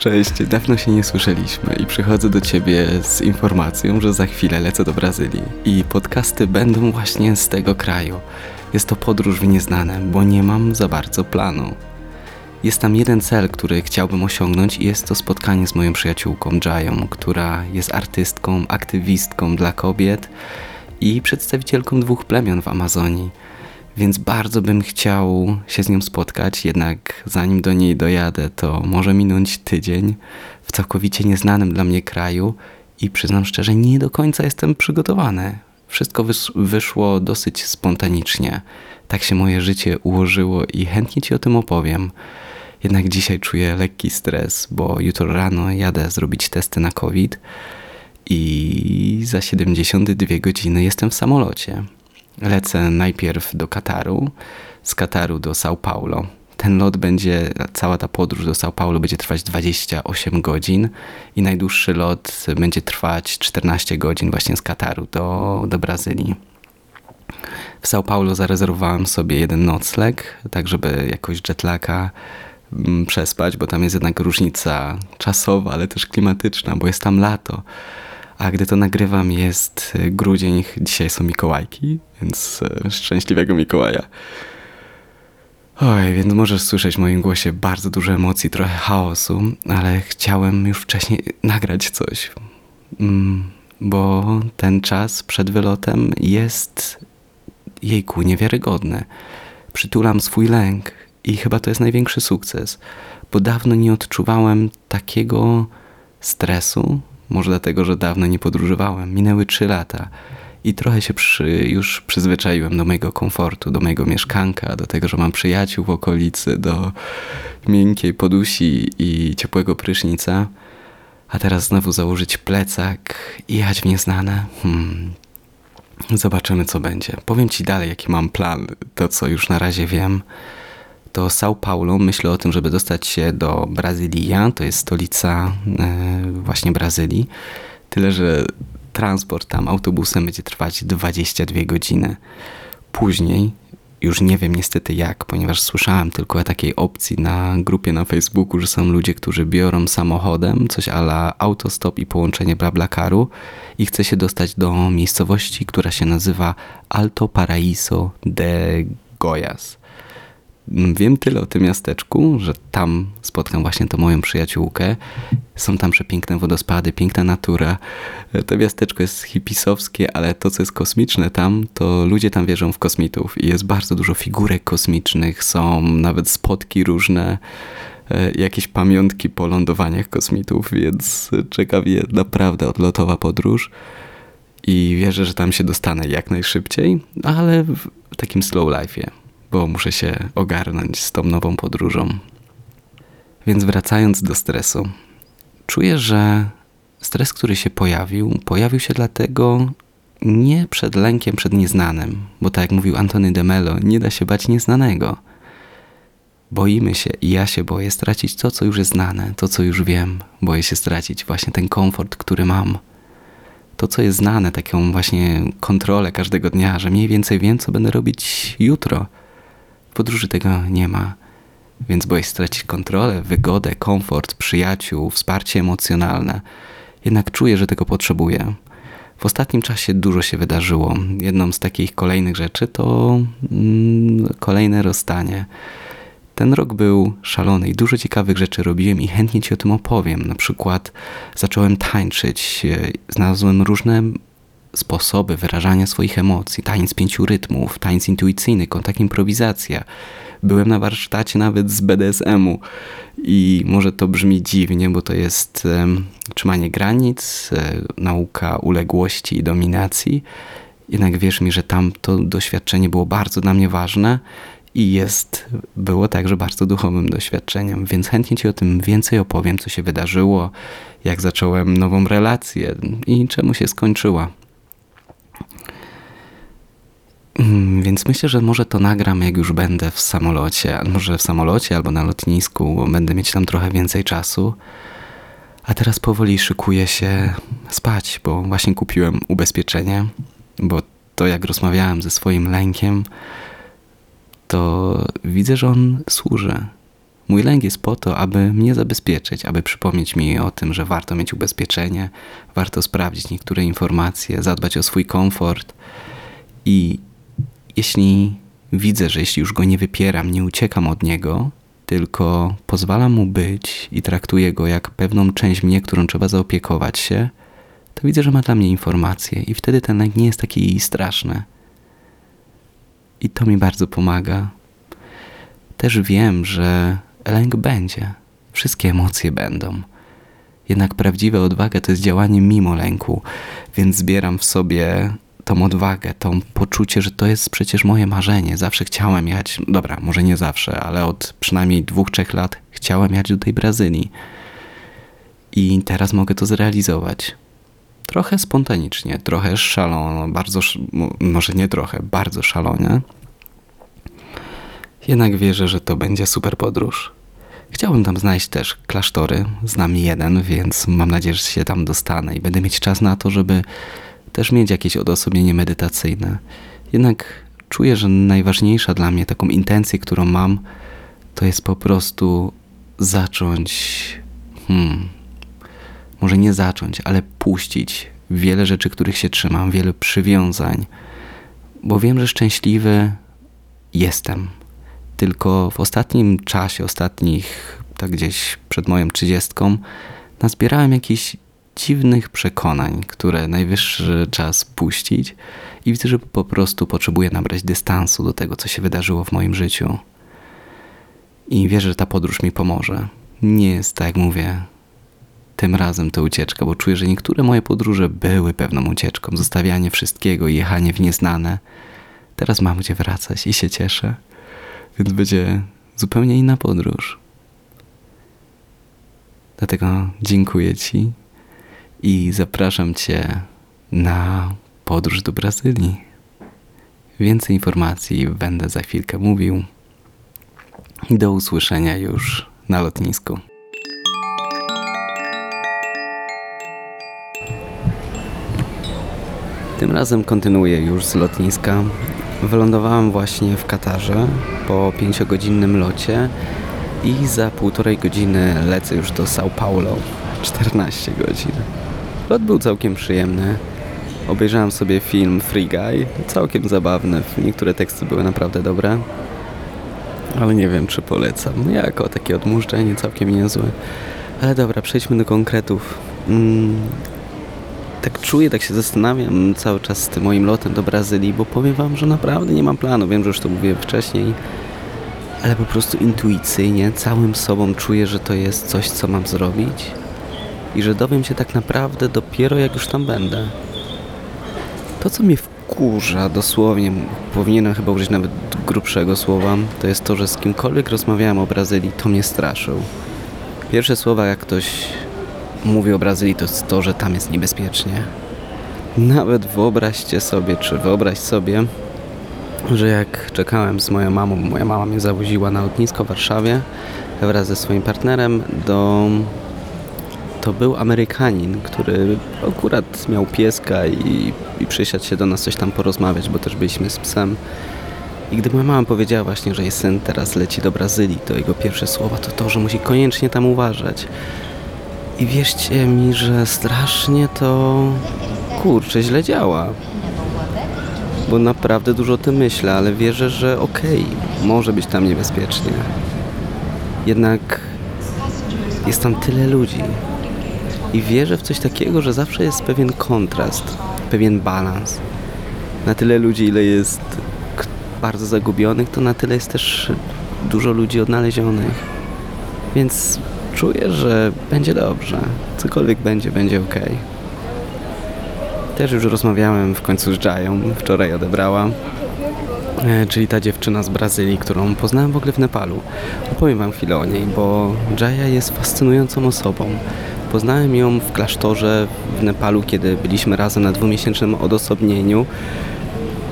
Cześć, dawno się nie słyszeliśmy i przychodzę do Ciebie z informacją, że za chwilę lecę do Brazylii i podcasty będą właśnie z tego kraju. Jest to podróż w nieznane, bo nie mam za bardzo planu. Jest tam jeden cel, który chciałbym osiągnąć i jest to spotkanie z moją przyjaciółką Jają, która jest artystką, aktywistką dla kobiet i przedstawicielką dwóch plemion w Amazonii. Więc bardzo bym chciał się z nią spotkać, jednak zanim do niej dojadę, to może minąć tydzień w całkowicie nieznanym dla mnie kraju i przyznam szczerze, nie do końca jestem przygotowany. Wszystko wyszło dosyć spontanicznie. Tak się moje życie ułożyło i chętnie Ci o tym opowiem. Jednak dzisiaj czuję lekki stres, bo jutro rano jadę zrobić testy na COVID i za 72 godziny jestem w samolocie. Lecę najpierw do Kataru, z Kataru do São Paulo. Ten lot będzie, cała ta podróż do São Paulo będzie trwać 28 godzin i najdłuższy lot będzie trwać 14 godzin właśnie z Kataru do, do Brazylii. W São Paulo zarezerwowałem sobie jeden nocleg, tak żeby jakoś jetlaga mm, przespać, bo tam jest jednak różnica czasowa, ale też klimatyczna, bo jest tam lato. A gdy to nagrywam jest e, grudzień, dzisiaj są Mikołajki, więc e, szczęśliwego Mikołaja. Oj, więc możesz słyszeć w moim głosie bardzo dużo emocji, trochę chaosu, ale chciałem już wcześniej nagrać coś, mm, bo ten czas przed wylotem jest jejku niewiarygodny. Przytulam swój lęk i chyba to jest największy sukces, bo dawno nie odczuwałem takiego stresu, może dlatego, że dawno nie podróżowałem. Minęły trzy lata i trochę się przy, już przyzwyczaiłem do mojego komfortu, do mojego mieszkanka, do tego, że mam przyjaciół w okolicy, do miękkiej podusi i ciepłego prysznica. A teraz znowu założyć plecak i jechać w nieznane. Hmm. Zobaczymy, co będzie. Powiem Ci dalej, jaki mam plan, to co już na razie wiem to São Paulo myślę o tym, żeby dostać się do Brazylia, to jest stolica e, właśnie Brazylii. Tyle, że transport tam autobusem będzie trwać 22 godziny. Później, już nie wiem niestety jak, ponieważ słyszałem tylko o takiej opcji na grupie na Facebooku, że są ludzie, którzy biorą samochodem, coś ala autostop i połączenie BlaBlaCaru i chce się dostać do miejscowości, która się nazywa Alto Paraíso de Goiás. Wiem tyle o tym miasteczku, że tam spotkam właśnie tą moją przyjaciółkę. Są tam przepiękne wodospady, piękna natura. To miasteczko jest hipisowskie, ale to, co jest kosmiczne tam, to ludzie tam wierzą w kosmitów i jest bardzo dużo figurek kosmicznych, są nawet spotki różne, e, jakieś pamiątki po lądowaniach kosmitów, więc czeka mnie naprawdę odlotowa podróż i wierzę, że tam się dostanę jak najszybciej, ale w takim slow life'ie bo muszę się ogarnąć z tą nową podróżą. Więc wracając do stresu, czuję, że stres, który się pojawił, pojawił się dlatego nie przed lękiem przed nieznanym, bo tak jak mówił Antony de Mello, nie da się bać nieznanego. Boimy się i ja się boję stracić to, co już jest znane, to, co już wiem. Boję się stracić właśnie ten komfort, który mam. To, co jest znane, taką właśnie kontrolę każdego dnia, że mniej więcej wiem, co będę robić jutro – podróży tego nie ma, więc boję stracić kontrolę, wygodę, komfort, przyjaciół, wsparcie emocjonalne. Jednak czuję, że tego potrzebuję. W ostatnim czasie dużo się wydarzyło. Jedną z takich kolejnych rzeczy to mm, kolejne rozstanie. Ten rok był szalony i dużo ciekawych rzeczy robiłem i chętnie Ci o tym opowiem. Na przykład zacząłem tańczyć, znalazłem różne sposoby wyrażania swoich emocji, tańc pięciu rytmów, tańc intuicyjny, kontakt improwizacja. Byłem na warsztacie nawet z BDSM-u i może to brzmi dziwnie, bo to jest trzymanie granic, um, nauka uległości i dominacji. Jednak wierz mi, że tam to doświadczenie było bardzo dla mnie ważne i jest, było także bardzo duchowym doświadczeniem, więc chętnie Ci o tym więcej opowiem, co się wydarzyło, jak zacząłem nową relację i czemu się skończyła. Mm, więc myślę, że może to nagram, jak już będę w samolocie, może w samolocie albo na lotnisku, będę mieć tam trochę więcej czasu. A teraz powoli szykuję się spać, bo właśnie kupiłem ubezpieczenie, bo to jak rozmawiałem ze swoim lękiem, to widzę, że on służy. Mój lęk jest po to, aby mnie zabezpieczyć, aby przypomnieć mi o tym, że warto mieć ubezpieczenie, warto sprawdzić niektóre informacje, zadbać o swój komfort. I jeśli widzę, że jeśli już go nie wypieram, nie uciekam od niego, tylko pozwalam mu być i traktuję go jak pewną część mnie, którą trzeba zaopiekować się, to widzę, że ma dla mnie informacje i wtedy ten lęk nie jest taki straszny. I to mi bardzo pomaga. Też wiem, że lęk będzie. Wszystkie emocje będą. Jednak prawdziwa odwaga to jest działanie mimo lęku, więc zbieram w sobie tą odwagę, to poczucie, że to jest przecież moje marzenie. Zawsze chciałem jechać, dobra, może nie zawsze, ale od przynajmniej dwóch, trzech lat chciałem jechać do tej Brazylii. I teraz mogę to zrealizować. Trochę spontanicznie, trochę szalono, bardzo, może nie trochę, bardzo szalone. Jednak wierzę, że to będzie super podróż. Chciałbym tam znaleźć też klasztory, znam jeden, więc mam nadzieję, że się tam dostanę i będę mieć czas na to, żeby też mieć jakieś odosobnienie medytacyjne. Jednak czuję, że najważniejsza dla mnie taką intencję, którą mam, to jest po prostu zacząć, hmm, może nie zacząć, ale puścić wiele rzeczy, których się trzymam, wiele przywiązań, bo wiem, że szczęśliwy jestem. Tylko w ostatnim czasie, ostatnich, tak gdzieś przed moją trzydziestką, nazbierałem jakichś dziwnych przekonań, które najwyższy czas puścić i widzę, że po prostu potrzebuję nabrać dystansu do tego, co się wydarzyło w moim życiu. I wierzę, że ta podróż mi pomoże. Nie jest, tak jak mówię, tym razem to ucieczka, bo czuję, że niektóre moje podróże były pewną ucieczką, zostawianie wszystkiego i jechanie w nieznane. Teraz mam gdzie wracać i się cieszę, więc będzie zupełnie inna podróż. Dlatego dziękuję Ci i zapraszam Cię na podróż do Brazylii. Więcej informacji będę za chwilkę mówił. Do usłyszenia już na lotnisku. Tym razem kontynuuję już z lotniska. Wylądowałem właśnie w Katarze po 5-godzinnym locie i za półtorej godziny lecę już do São Paulo. 14 godzin. Lot był całkiem przyjemny. Obejrzałem sobie film Free Guy, całkiem zabawny. Niektóre teksty były naprawdę dobre. Ale nie wiem, czy polecam. Jako takie odmurzczenie całkiem niezłe. Ale dobra, przejdźmy do konkretów. Mm, tak czuję, tak się zastanawiam cały czas z tym moim lotem do Brazylii, bo powiem wam, że naprawdę nie mam planu. Wiem, że już to mówiłem wcześniej, ale po prostu intuicyjnie, całym sobą czuję, że to jest coś, co mam zrobić i że dowiem się tak naprawdę dopiero jak już tam będę. To, co mnie wkurza dosłownie, powinienem chyba użyć nawet grubszego słowa, to jest to, że z kimkolwiek rozmawiałem o Brazylii, to mnie straszył. Pierwsze słowa, jak ktoś mówi o Brazylii, to jest to, że tam jest niebezpiecznie. Nawet wyobraźcie sobie, czy wyobraź sobie, że jak czekałem z moją mamą, moja mama mnie zawoziła na lotnisko w Warszawie wraz ze swoim partnerem do to był Amerykanin, który akurat miał pieska i, i przysiadł się do nas coś tam porozmawiać, bo też byliśmy z psem. I gdy moja mama powiedziała właśnie, że jej syn teraz leci do Brazylii, to jego pierwsze słowa to to, że musi koniecznie tam uważać. I wierzcie mi, że strasznie to kurczę źle działa. Bo naprawdę dużo o tym myślę, ale wierzę, że okej, okay, może być tam niebezpiecznie. Jednak jest tam tyle ludzi, i wierzę w coś takiego, że zawsze jest pewien kontrast, pewien balans. Na tyle ludzi, ile jest bardzo zagubionych, to na tyle jest też dużo ludzi odnalezionych. Więc czuję, że będzie dobrze. Cokolwiek będzie, będzie ok. Też już rozmawiałem w końcu z Jają, wczoraj odebrała. E, czyli ta dziewczyna z Brazylii, którą poznałem w ogóle w Nepalu. Opowiem Wam chwilę o niej, bo Jaya jest fascynującą osobą. Poznałem ją w klasztorze w Nepalu, kiedy byliśmy razem na dwumiesięcznym odosobnieniu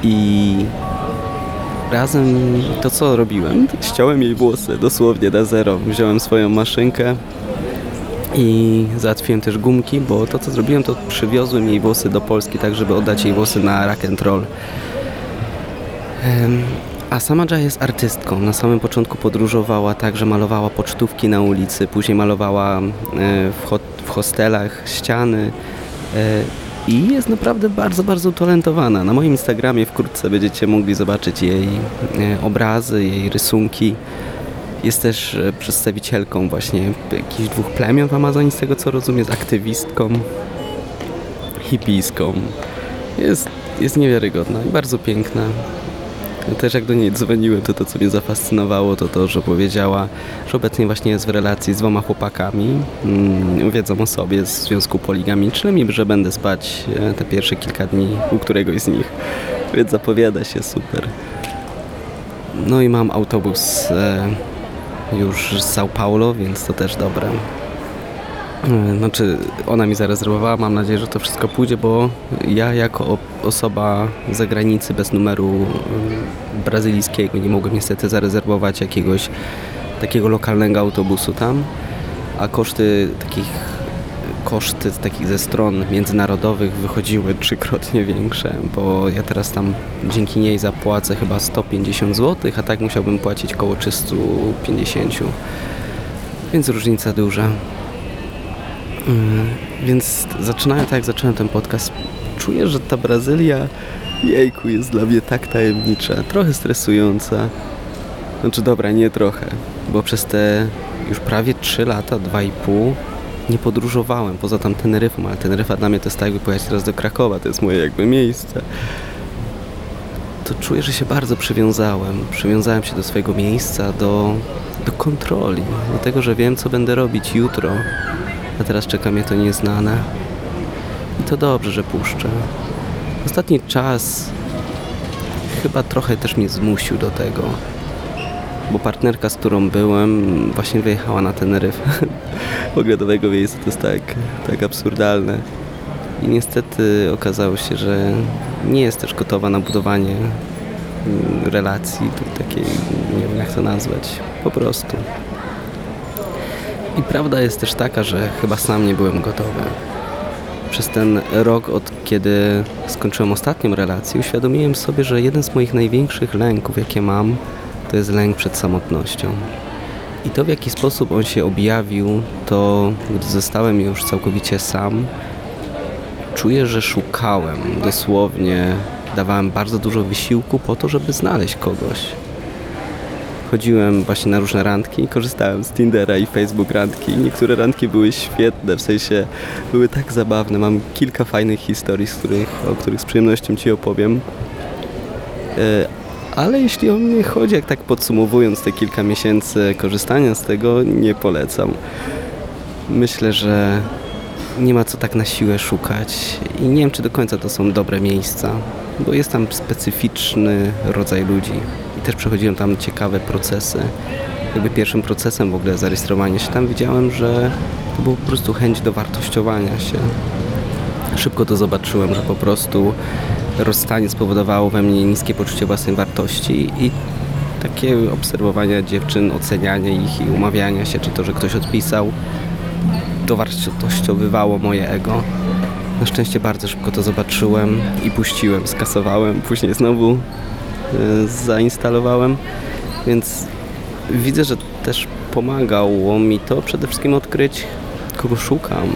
i razem to co robiłem? Ściąłem jej włosy dosłownie na zero. Wziąłem swoją maszynkę i załatwiłem też gumki, bo to co zrobiłem to przywiozłem jej włosy do Polski tak, żeby oddać jej włosy na rock and roll. A sama Jaya jest artystką. Na samym początku podróżowała tak, że malowała pocztówki na ulicy, później malowała e, w, ho w hostelach ściany e, i jest naprawdę bardzo, bardzo utalentowana. Na moim Instagramie wkrótce będziecie mogli zobaczyć jej e, obrazy, jej rysunki. Jest też przedstawicielką właśnie jakichś dwóch plemion w Amazonii, z tego co rozumiem, jest aktywistką, hipiską. Jest, jest niewiarygodna i bardzo piękna. Też jak do niej dzwoniłem, to to co mnie zafascynowało, to to, że powiedziała, że obecnie właśnie jest w relacji z dwoma chłopakami, mm, wiedzą o sobie z związku poligamicznym i że będę spać e, te pierwsze kilka dni u któregoś z nich. Więc zapowiada się super. No i mam autobus e, już z São Paulo, więc to też dobre. E, Znaczy, ona mi zarezerwowała, mam nadzieję, że to wszystko pójdzie, bo ja jako osoba z zagranicy bez numeru y, brazylijskiego nie mogłem niestety zarezerwować jakiegoś takiego lokalnego autobusu tam, a koszty takich koszty takich ze stron międzynarodowych wychodziły trzykrotnie większe, bo ja teraz tam dzięki niej zapłacę chyba 150 zł, a tak musiałbym płacić około 350. Więc różnica duża. Mm, Więc zaczynałem tak, jak zacząłem ten podcast. Czuję, że ta Brazylia, jejku, jest dla mnie tak tajemnicza, trochę stresująca. Znaczy, dobra, nie trochę, bo przez te już prawie 3 lata, 2,5 nie podróżowałem, poza tam Teneryfą, ale Teneryfa dla mnie to jest tak, jakby pojechać teraz do Krakowa, to jest moje jakby miejsce. To czuję, że się bardzo przywiązałem. Przywiązałem się do swojego miejsca, do, do kontroli, do tego, że wiem, co będę robić jutro a teraz czeka mnie to nieznane. I to dobrze, że puszczę. Ostatni czas chyba trochę też mnie zmusił do tego, bo partnerka, z którą byłem, właśnie wyjechała na Teneryfę. w ogóle do tego miejsca to jest tak, tak absurdalne. I niestety okazało się, że nie jest też gotowa na budowanie mm, relacji takiej, nie wiem jak to nazwać, po prostu. I prawda jest też taka, że chyba sam nie byłem gotowy. Przez ten rok, od kiedy skończyłem ostatnią relację, uświadomiłem sobie, że jeden z moich największych lęków, jakie mam, to jest lęk przed samotnością. I to, w jaki sposób on się objawił, to gdy zostałem już całkowicie sam, czuję, że szukałem, dosłownie dawałem bardzo dużo wysiłku po to, żeby znaleźć kogoś chodziłem właśnie na różne randki, korzystałem z Tindera i Facebook randki. Niektóre randki były świetne, w sensie były tak zabawne. Mam kilka fajnych historii, z których, o których z przyjemnością Ci opowiem. E, Ale jeśli o mnie chodzi, jak tak podsumowując te kilka miesięcy korzystania z tego, nie polecam. Myślę, że nie ma co tak na siłę szukać i nie wiem, czy do końca to są dobre miejsca, bo jest tam specyficzny rodzaj ludzi też przechodziłem tam ciekawe procesy. Jakby pierwszym procesem w ogóle zarejestrowania się tam widziałem, że to było po prostu chęć do wartościowania się. Szybko to zobaczyłem, że po prostu rozstanie spowodowało we mnie niskie poczucie własnej wartości i takie obserwowania dziewczyn, ocenianie ich i umawiania się, czy to, że ktoś odpisał, dowartościowywało moje ego. Na szczęście bardzo szybko to zobaczyłem i puściłem, skasowałem, później znowu zainstalowałem, więc widzę, że też pomagało mi to przede wszystkim odkryć, kogo szukam.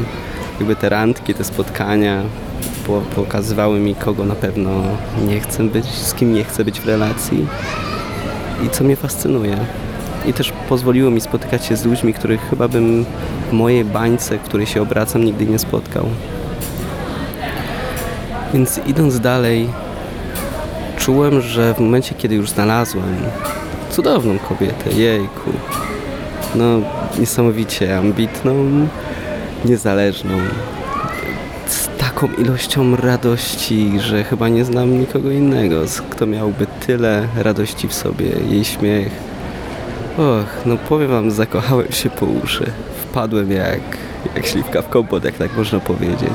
Jakby te randki, te spotkania po, pokazywały mi, kogo na pewno nie chcę być, z kim nie chcę być w relacji i co mnie fascynuje. I też pozwoliło mi spotykać się z ludźmi, których chyba bym w mojej bańce, w której się obracam, nigdy nie spotkał. Więc idąc dalej, czułem, że w momencie, kiedy już znalazłem cudowną kobietę, jejku, no niesamowicie ambitną, niezależną, z taką ilością radości, że chyba nie znam nikogo innego, kto miałby tyle radości w sobie, jej śmiech. Och, no powiem wam, zakochałem się po uszy. Wpadłem jak, jak śliwka w kompot, jak tak można powiedzieć.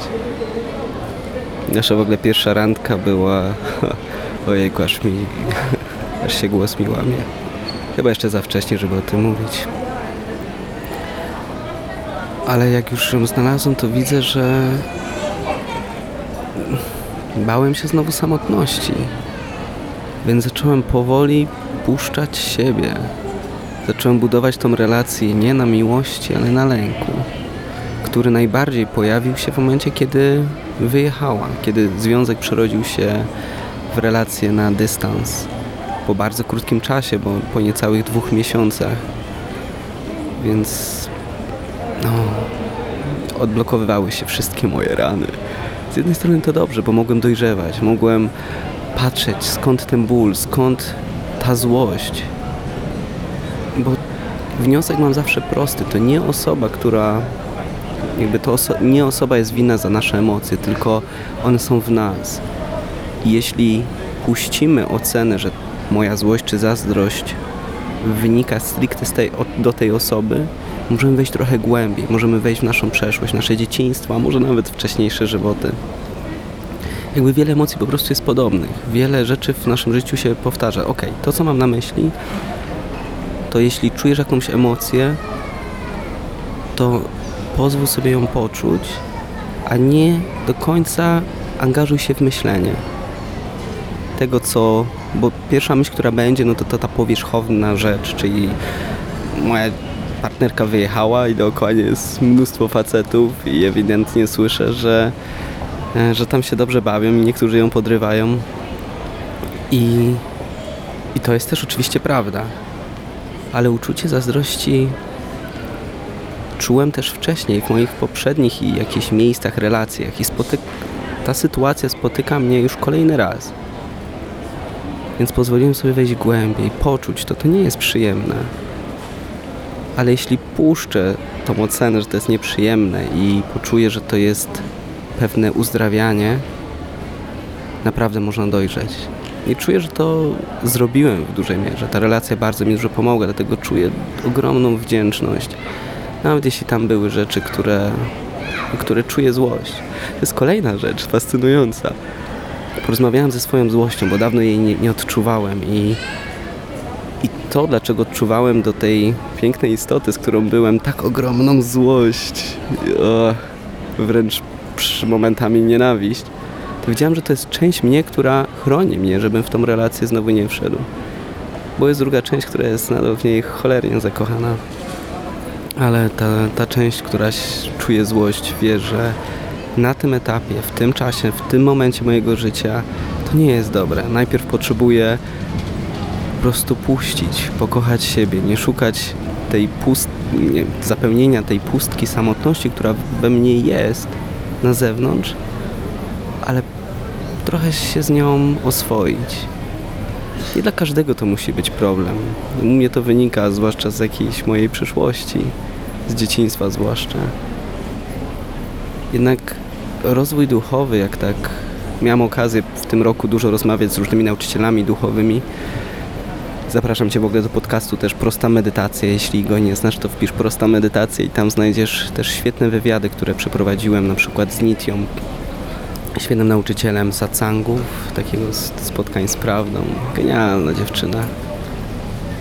Nasza w ogóle pierwsza randka była... Ojejku, aż mi... aż się głos mi łamie. Chyba jeszcze za wcześnie, żeby o tym mówić. Ale jak już ją znalazłem, to widzę, że... Bałem się znowu samotności. Więc zacząłem powoli puszczać siebie. Zacząłem budować tą relację nie na miłości, ale na lęku, który najbardziej pojawił się w momencie, kiedy wyjechała, kiedy związek przerodził się w relację na dystans po bardzo krótkim czasie, bo po niecałych dwóch miesiącach. Więc no, odblokowywały się wszystkie moje rany. Z jednej strony to dobrze, bo mogłem dojrzewać, mogłem patrzeć skąd ten ból, skąd ta złość. Bo wniosek mam zawsze prosty. To nie osoba, która. Jakby to oso- nie osoba jest winna za nasze emocje, tylko one są w nas. Jeśli puścimy ocenę, że moja złość czy zazdrość wynika stricte z tej, do tej osoby, możemy wejść trochę głębiej, możemy wejść w naszą przeszłość, nasze dzieciństwo, a może nawet wcześniejsze żywoty. Jakby wiele emocji po prostu jest podobnych. Wiele rzeczy w naszym życiu się powtarza. Ok, to co mam na myśli, to jeśli czujesz jakąś emocję, to pozwól sobie ją poczuć, a nie do końca angażuj się w myślenie tego, co. Bo pierwsza myśl, która będzie, no to, to ta powierzchowna rzecz, czyli moja partnerka wyjechała i dookoła jest mnóstwo facetów i ewidentnie słyszę, że, e, że tam się dobrze bawią i niektórzy ją podrywają. I, I to jest też oczywiście prawda. Ale uczucie zazdrości czułem też wcześniej w moich poprzednich i jakichś miejscach, relacjach i spotyk- ta sytuacja spotyka mnie już kolejny raz. Więc pozwoliłem sobie wejść głębiej, poczuć to, to nie jest przyjemne. Ale jeśli puszczę tą ocenę, że to jest nieprzyjemne i poczuję, że to jest pewne uzdrawianie, naprawdę można dojrzeć. I czuję, że to zrobiłem w dużej mierze. Ta relacja bardzo mi dużo pomogła, dlatego czuję ogromną wdzięczność. Nawet jeśli tam były rzeczy, które, które czuję złość. To jest kolejna rzecz fascynująca. Porozmawiałem ze swoją złością, bo dawno jej nie, nie odczuwałem i, i to, dlaczego odczuwałem do tej pięknej istoty, z którą byłem, tak ogromną złość, o, wręcz przy momentami nienawiść, to wiedziałem, że to jest część mnie, która chroni mnie, żebym w tą relację znowu nie wszedł. Bo jest druga część, która jest nadal w niej cholernie zakochana. Ale ta, ta część, która czuje złość, wie, że na tym etapie, w tym czasie, w tym momencie mojego życia to nie jest dobre. Najpierw potrzebuję po prostu puścić, pokochać siebie, nie szukać tej pust... nie, zapełnienia tej pustki samotności, która we mnie jest na zewnątrz, ale trochę się z nią oswoić. Nie dla każdego to musi być problem. U mnie to wynika zwłaszcza z jakiejś mojej przyszłości, z dzieciństwa zwłaszcza. Jednak rozwój duchowy, jak tak miałem okazję w tym roku dużo rozmawiać z różnymi nauczycielami duchowymi. Zapraszam Cię w ogóle do podcastu też Prosta Medytacja. Jeśli go nie znasz, to wpisz Prosta Medytacja i tam znajdziesz też świetne wywiady, które przeprowadziłem, na przykład z Nitią, świetnym nauczycielem satsangów, takiego spotkań z prawdą. Genialna dziewczyna.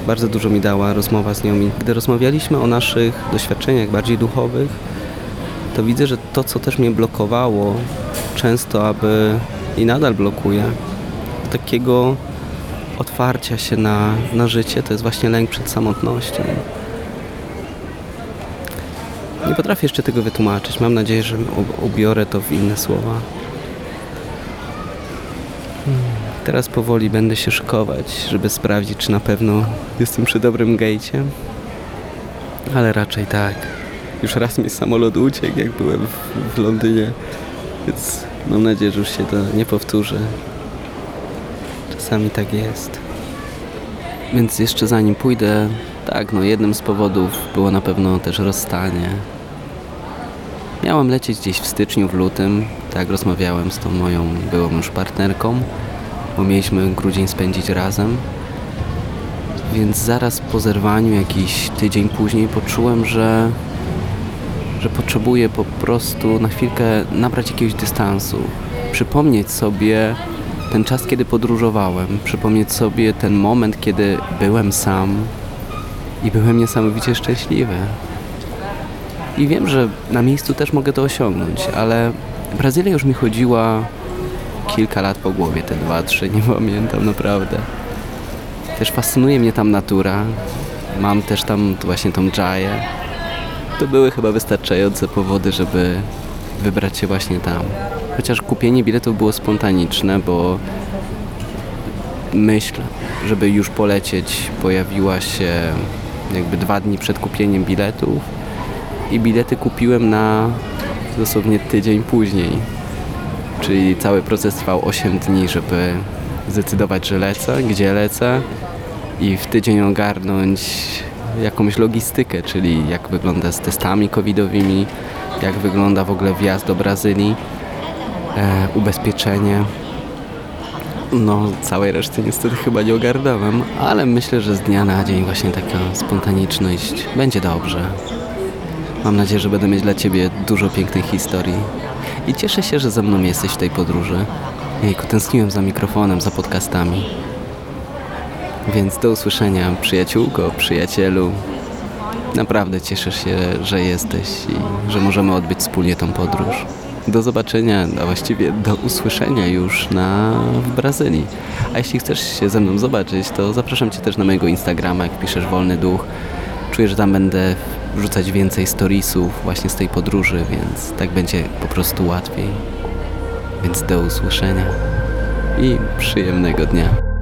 Bardzo dużo mi dała rozmowa z nią i gdy rozmawialiśmy o naszych doświadczeniach bardziej duchowych, to widzę, że to, co też mnie blokowało często, aby i nadal blokuje, takiego otwarcia się na, na życie, to jest właśnie lęk przed samotnością. Nie potrafię jeszcze tego wytłumaczyć. Mam nadzieję, że ubiorę to w inne słowa. Hmm, Teraz powoli będę się szykować, żeby sprawdzić, czy na pewno jestem przy dobrym gejcie. Ale raczej tak. Już raz mi samolot uciekł, jak byłem w, w Londynie, więc mam nadzieję, że już się to nie powtórzy. Czasami tak jest. Więc jeszcze zanim pójdę, tak, no jednym z powodów było na pewno też rozstanie. Miałem lecieć gdzieś w styczniu, w lutym, tak rozmawiałem z tą moją byłą już partnerką, bo mieliśmy grudzień spędzić razem. Więc zaraz po zerwaniu, jakiś tydzień później, poczułem, że, że potrzebuję po prostu na chwilkę nabrać jakiegoś dystansu. Przypomnieć sobie ten czas, kiedy podróżowałem, przypomnieć sobie ten moment, kiedy byłem sam i byłem niesamowicie szczęśliwy. I wiem, że na miejscu też mogę to osiągnąć, ale Brazylia już mi chodziła kilka lat po głowie, te dwa, trzy, nie pamiętam naprawdę. Też fascynuje mnie tam natura. Mam też tam właśnie tą dżaję. To były chyba wystarczające powody, żeby wybrać się właśnie tam. Chociaż kupienie biletów było spontaniczne, bo myśl, żeby już polecieć, pojawiła się jakby dwa dni przed kupieniem biletów i bilety kupiłem na dosłownie tydzień później. Czyli cały proces trwał 8 dni, żeby zdecydować, że lecę, gdzie lecę i w tydzień ogarnąć jakąś logistykę, czyli jak wygląda z testami covidowymi, jak wygląda w ogóle wjazd do Brazylii, e, ubezpieczenie. No, całej reszty niestety chyba nie ogarnąłem, ale myślę, że z dnia na dzień właśnie taka spontaniczność będzie dobrze. Mam nadzieję, że będę mieć dla Ciebie dużo pięknych historii. I cieszę się, że ze mną jesteś w tej podróży. Jejku, tęskniłem za mikrofonem, za podcastami. Więc do usłyszenia, przyjaciółko, przyjacielu. Naprawdę cieszę się, że jesteś i że możemy odbyć wspólnie tą podróż. Do zobaczenia, a właściwie do usłyszenia już na, w Brazylii. A jeśli chcesz się ze mną zobaczyć, to zapraszam Cię też na mojego Instagrama, jak piszesz Wolny Duch. Czuję, że tam będę wrzucać więcej storiesów właśnie z tej podróży, więc tak będzie po prostu łatwiej. Więc do usłyszenia i przyjemnego dnia.